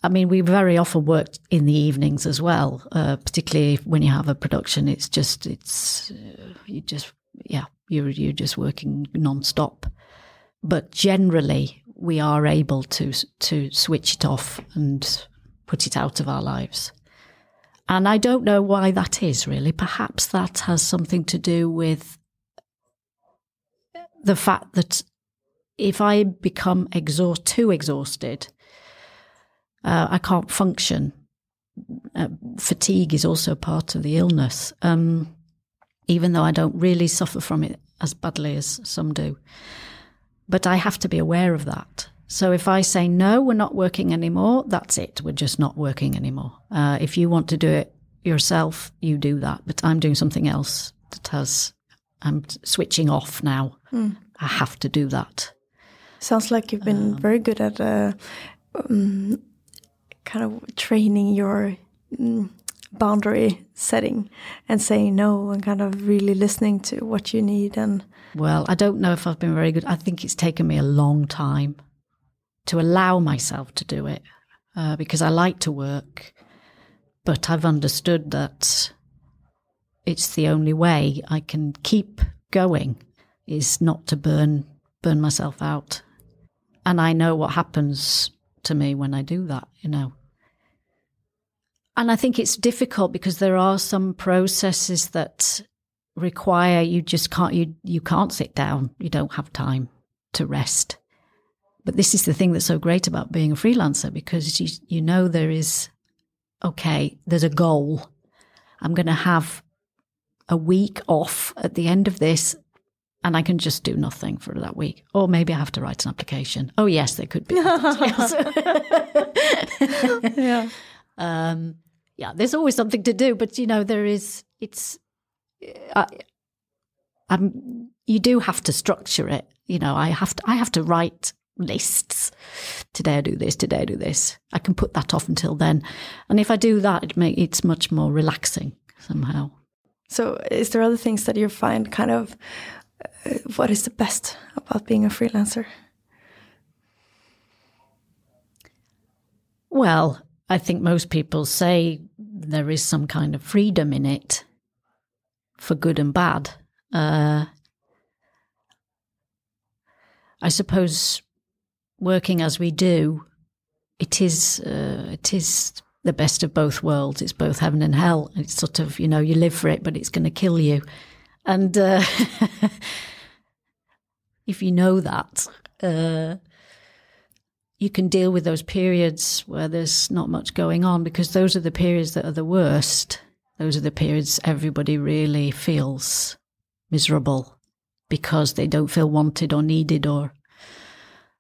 I mean, we very often work in the evenings as well, uh, particularly when you have a production. It's just, it's, uh, you just, yeah, you're, you're just working non-stop. But generally, we are able to, to switch it off and put it out of our lives. And I don't know why that is really. Perhaps that has something to do with the fact that if I become exhaust, too exhausted, uh, I can't function. Uh, fatigue is also part of the illness, um, even though I don't really suffer from it as badly as some do. But I have to be aware of that. So if I say, no, we're not working anymore, that's it. We're just not working anymore. Uh, if you want to do it yourself, you do that. But I'm doing something else that has, I'm switching off now. Mm. I have to do that. Sounds like you've been um, very good at uh, um, kind of training your um, boundary setting and saying no and kind of really listening to what you need and well i don't know if i've been very good i think it's taken me a long time to allow myself to do it uh, because I like to work, but I've understood that it's the only way I can keep going is not to burn burn myself out. And I know what happens to me when I do that, you know. And I think it's difficult because there are some processes that require you just can't you you can't sit down. You don't have time to rest. But this is the thing that's so great about being a freelancer because you, you know there is, okay, there's a goal. I'm going to have a week off at the end of this and I can just do nothing for that week. Or maybe I have to write an application. Oh, yes, there could be. yeah. Um, yeah, there's always something to do, but you know, there is, it's, I, I'm, you do have to structure it. You know, I have to, I have to write lists. Today I do this, today I do this. I can put that off until then. And if I do that, it make, it's much more relaxing somehow. So, is there other things that you find kind of uh, what is the best about being a freelancer? Well, I think most people say there is some kind of freedom in it for good and bad. Uh, I suppose working as we do, it is uh, it is the best of both worlds. It's both heaven and hell. It's sort of you know you live for it, but it's going to kill you, and uh, if you know that, uh, you can deal with those periods where there's not much going on because those are the periods that are the worst. Those are the periods everybody really feels miserable because they don't feel wanted or needed or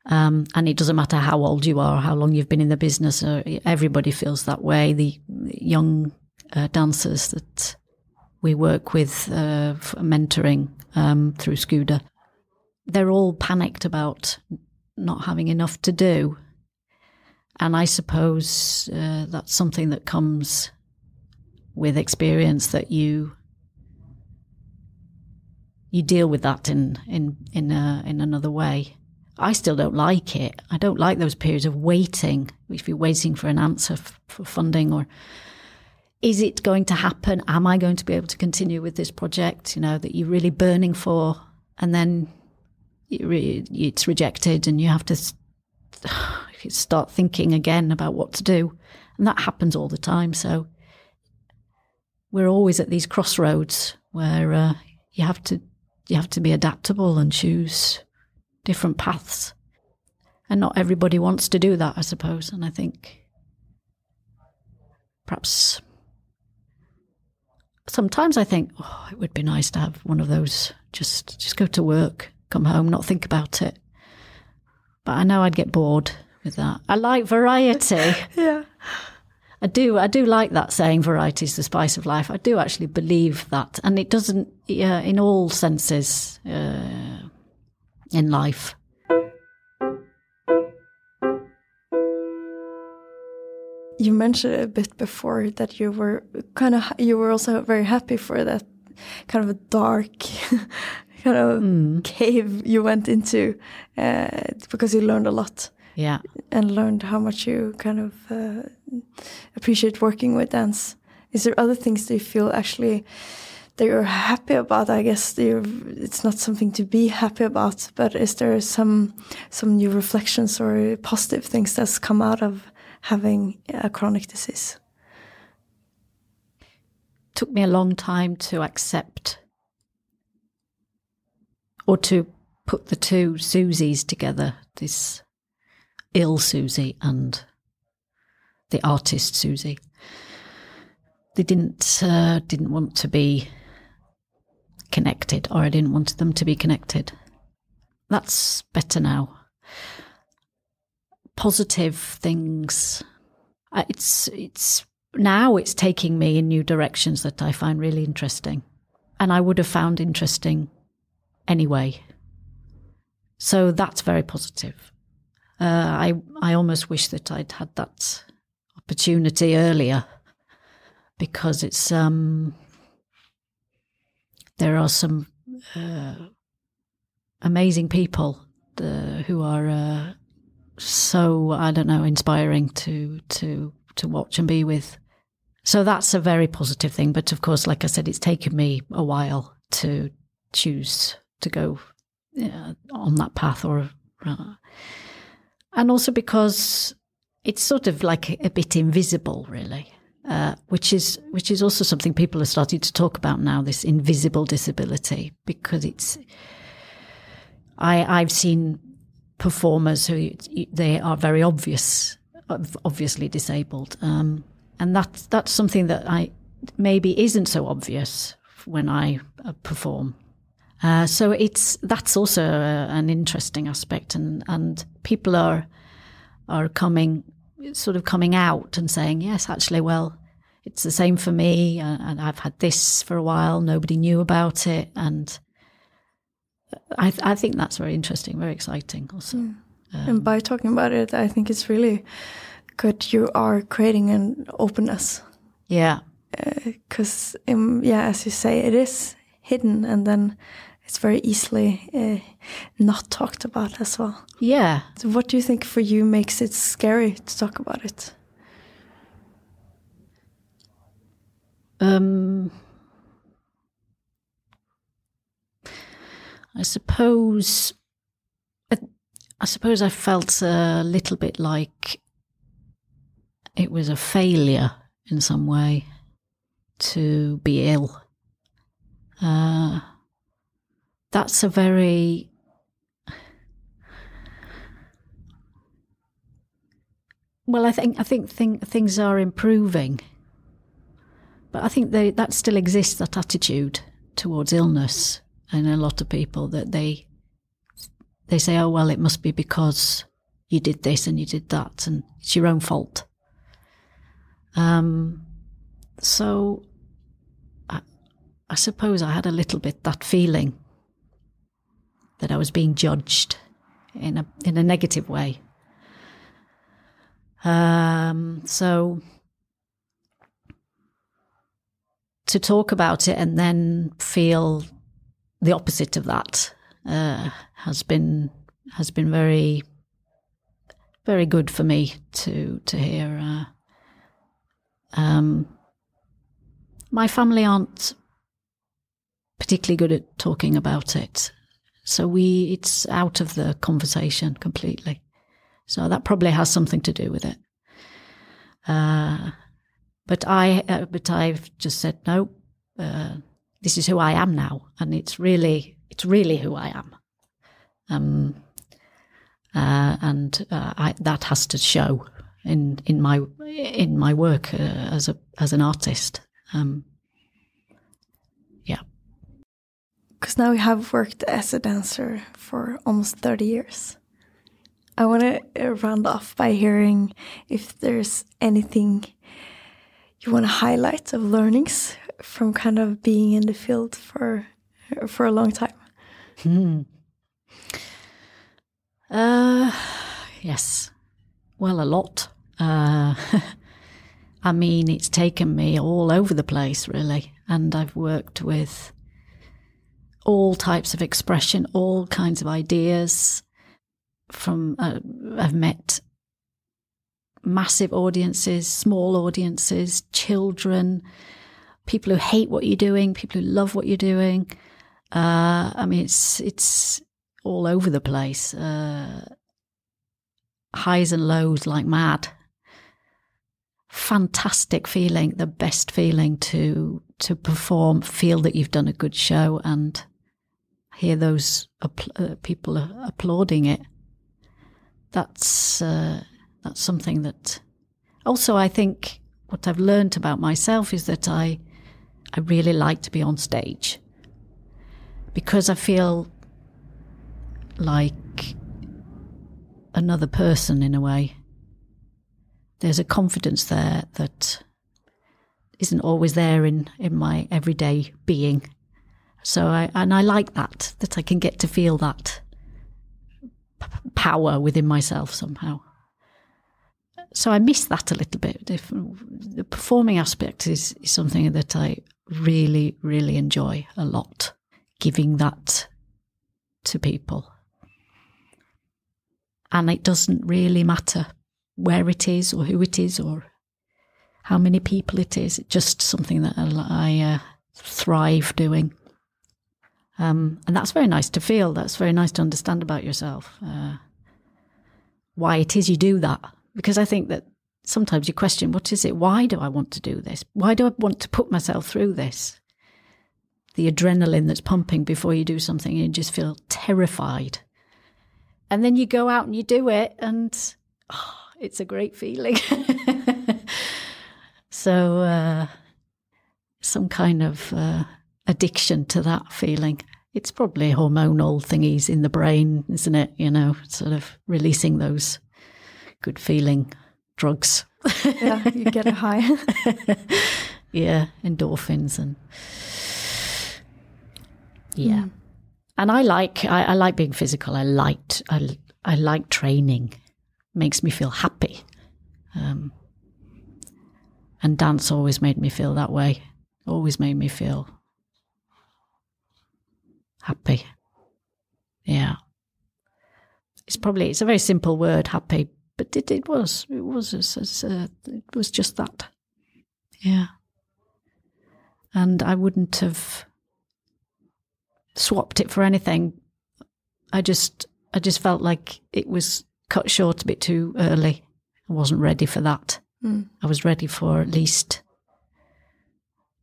um, and it doesn't matter how old you are, how long you've been in the business. Uh, everybody feels that way. The young uh, dancers that we work with uh, mentoring um, through Skuda, they're all panicked about not having enough to do. And I suppose uh, that's something that comes with experience that you you deal with that in in in uh, in another way. I still don't like it. I don't like those periods of waiting, if you're waiting for an answer f- for funding or is it going to happen? Am I going to be able to continue with this project, you know, that you're really burning for? And then it's rejected and you have to start thinking again about what to do. And that happens all the time. So we're always at these crossroads where uh, you have to you have to be adaptable and choose different paths. And not everybody wants to do that, I suppose. And I think perhaps sometimes I think, oh, it would be nice to have one of those. Just just go to work, come home, not think about it. But I know I'd get bored with that. I like variety. yeah. I do. I do like that saying, "Variety is the spice of life." I do actually believe that, and it doesn't, yeah, in all senses, uh, in life. You mentioned a bit before that you were kind of you were also very happy for that kind of a dark kind of mm. cave you went into uh, because you learned a lot. Yeah, and learned how much you kind of uh, appreciate working with dance. Is there other things that you feel actually that you're happy about? I guess it's not something to be happy about, but is there some some new reflections or positive things that's come out of having a chronic disease? Took me a long time to accept or to put the two Susies together, this ill Susie and the artist Susie. They didn't uh, didn't want to be connected, or I didn't want them to be connected. That's better now. Positive things. Uh, it's it's now it's taking me in new directions that I find really interesting, and I would have found interesting anyway. So that's very positive. Uh, I I almost wish that I'd had that opportunity earlier because it's um, there are some uh, amazing people uh, who are uh, so I don't know inspiring to to to watch and be with. So that's a very positive thing. But of course, like I said, it's taken me a while to choose to go on that path, or uh, and also because it's sort of like a bit invisible, really. Uh, which is which is also something people are starting to talk about now. This invisible disability, because it's. I I've seen performers who they are very obvious, obviously disabled, um, and that's that's something that I maybe isn't so obvious when I uh, perform. Uh, so it's that's also uh, an interesting aspect, and and people are are coming sort of coming out and saying, yes, actually, well, it's the same for me, and I've had this for a while. Nobody knew about it, and I, th- I think that's very interesting, very exciting, also. Mm. Um, and by talking about it, I think it's really good. You are creating an openness. Yeah. Because, uh, um, yeah, as you say, it is hidden, and then it's very easily uh, not talked about as well. Yeah. So what do you think for you makes it scary to talk about it? Um, I suppose. I, I suppose I felt a little bit like it was a failure in some way to be ill. Uh, that's a very well i think i think things are improving. But i think they, that still exists that attitude towards illness in a lot of people that they they say oh well it must be because you did this and you did that and it's your own fault. Um so I suppose i had a little bit that feeling that I was being judged in a in a negative way. Um, so to talk about it and then feel the opposite of that uh, has been has been very very good for me to to hear. Uh, um, my family aren't particularly good at talking about it. So we, it's out of the conversation completely. So that probably has something to do with it. Uh, but I, uh, but I've just said no. Uh, this is who I am now, and it's really, it's really who I am. Um, uh, and uh, I, that has to show in in my in my work uh, as a as an artist. Um, because now you have worked as a dancer for almost 30 years. I want to round off by hearing if there's anything you want to highlight of learnings from kind of being in the field for for a long time. Hmm. Uh, yes. Well, a lot. Uh, I mean, it's taken me all over the place, really. And I've worked with all types of expression, all kinds of ideas. From uh, I've met massive audiences, small audiences, children, people who hate what you're doing, people who love what you're doing. Uh, I mean, it's it's all over the place. Uh, highs and lows like mad. Fantastic feeling, the best feeling to to perform, feel that you've done a good show, and hear those uh, people applauding it. That's uh, that's something that. Also, I think what I've learned about myself is that I I really like to be on stage because I feel like another person in a way. There's a confidence there that isn't always there in, in my everyday being. So I and I like that that I can get to feel that p- power within myself somehow. So I miss that a little bit. If, the performing aspect is, is something that I really really enjoy a lot, giving that to people. And it doesn't really matter where it is or who it is or how many people it is. It's just something that I, uh, thrive doing. Um, and that's very nice to feel. That's very nice to understand about yourself. Uh, why it is you do that. Because I think that sometimes you question, what is it? Why do I want to do this? Why do I want to put myself through this? The adrenaline that's pumping before you do something, you just feel terrified. And then you go out and you do it, and oh, it's a great feeling. so, uh, some kind of uh, addiction to that feeling. It's probably hormonal thingies in the brain, isn't it? You know, sort of releasing those good feeling drugs. yeah, you get a high. yeah, endorphins and yeah. Mm. And I like I, I, like being physical. I liked I I like training. Makes me feel happy. Um, and dance always made me feel that way. Always made me feel happy. Yeah. It's probably it's a very simple word, happy, but it, it was it was uh, it was just that. Yeah. And I wouldn't have swapped it for anything. I just I just felt like it was cut short a bit too early. I wasn't ready for that. Mm. I was ready for at least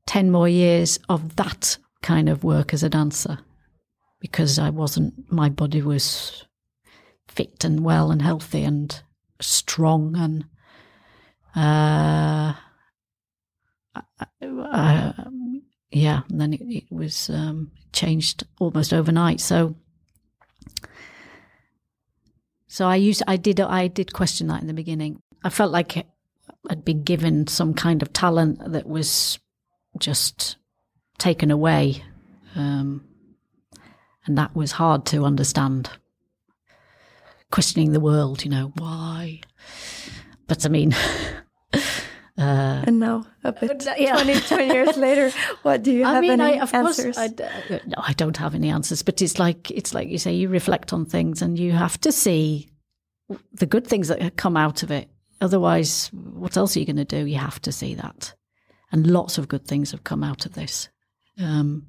10 more years of that kind of work as a dancer because I wasn't, my body was fit and well and healthy and strong and, uh, yeah, and then it, it was um, changed almost overnight. So, so I used, I did, I did question that in the beginning. I felt like I'd been given some kind of talent that was just taken away. Um, and that was hard to understand. Questioning the world, you know, why? But I mean, Uh, and now, a bit yeah. 20, 20 years later, what do you have I mean, any I, of answers? Course, I, uh, no, I don't have any answers. But it's like it's like you say, you reflect on things, and you have to see the good things that come out of it. Otherwise, what else are you going to do? You have to see that, and lots of good things have come out of this. Um,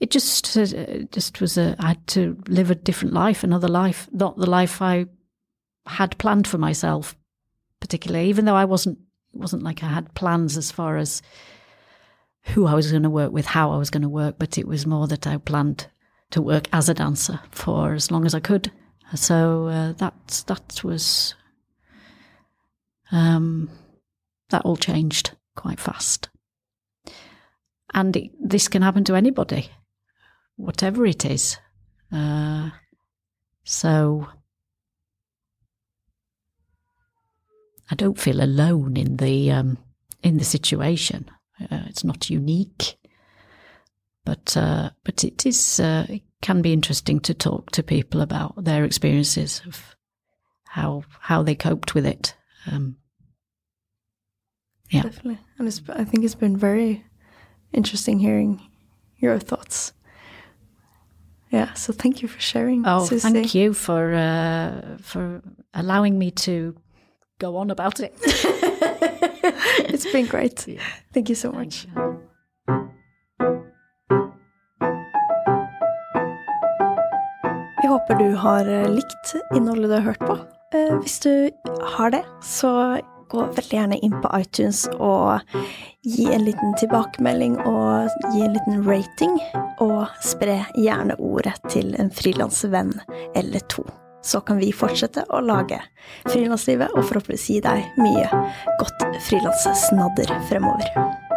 it just uh, just was a I had to live a different life, another life, not the life I had planned for myself particularly, even though I wasn't it wasn't like I had plans as far as who I was going to work with, how I was going to work, but it was more that I planned to work as a dancer for as long as I could. So uh, that that was um, that all changed quite fast, and it, this can happen to anybody. Whatever it is. Uh, so I don't feel alone in the um, in the situation. Uh, it's not unique, but uh, but it is uh, it can be interesting to talk to people about their experiences of how how they coped with it. Um, yeah, definitely, and I think it's been very interesting hearing your thoughts. Yeah, so thank you for sharing. Oh, thank you for uh, for allowing me to go on about it. it's been great. Thank you so much. Vi håper du har eh, likt innholdet du har hørt på. Eh, hvis du har det, så gå veldig gjerne inn på iTunes og gi en liten tilbakemelding og gi en liten rating. Og spre gjerne ordet til en frilansvenn eller to så kan vi fortsette å lage frilanslivet og forhåpentligvis gi deg mye godt frilanssnadder fremover.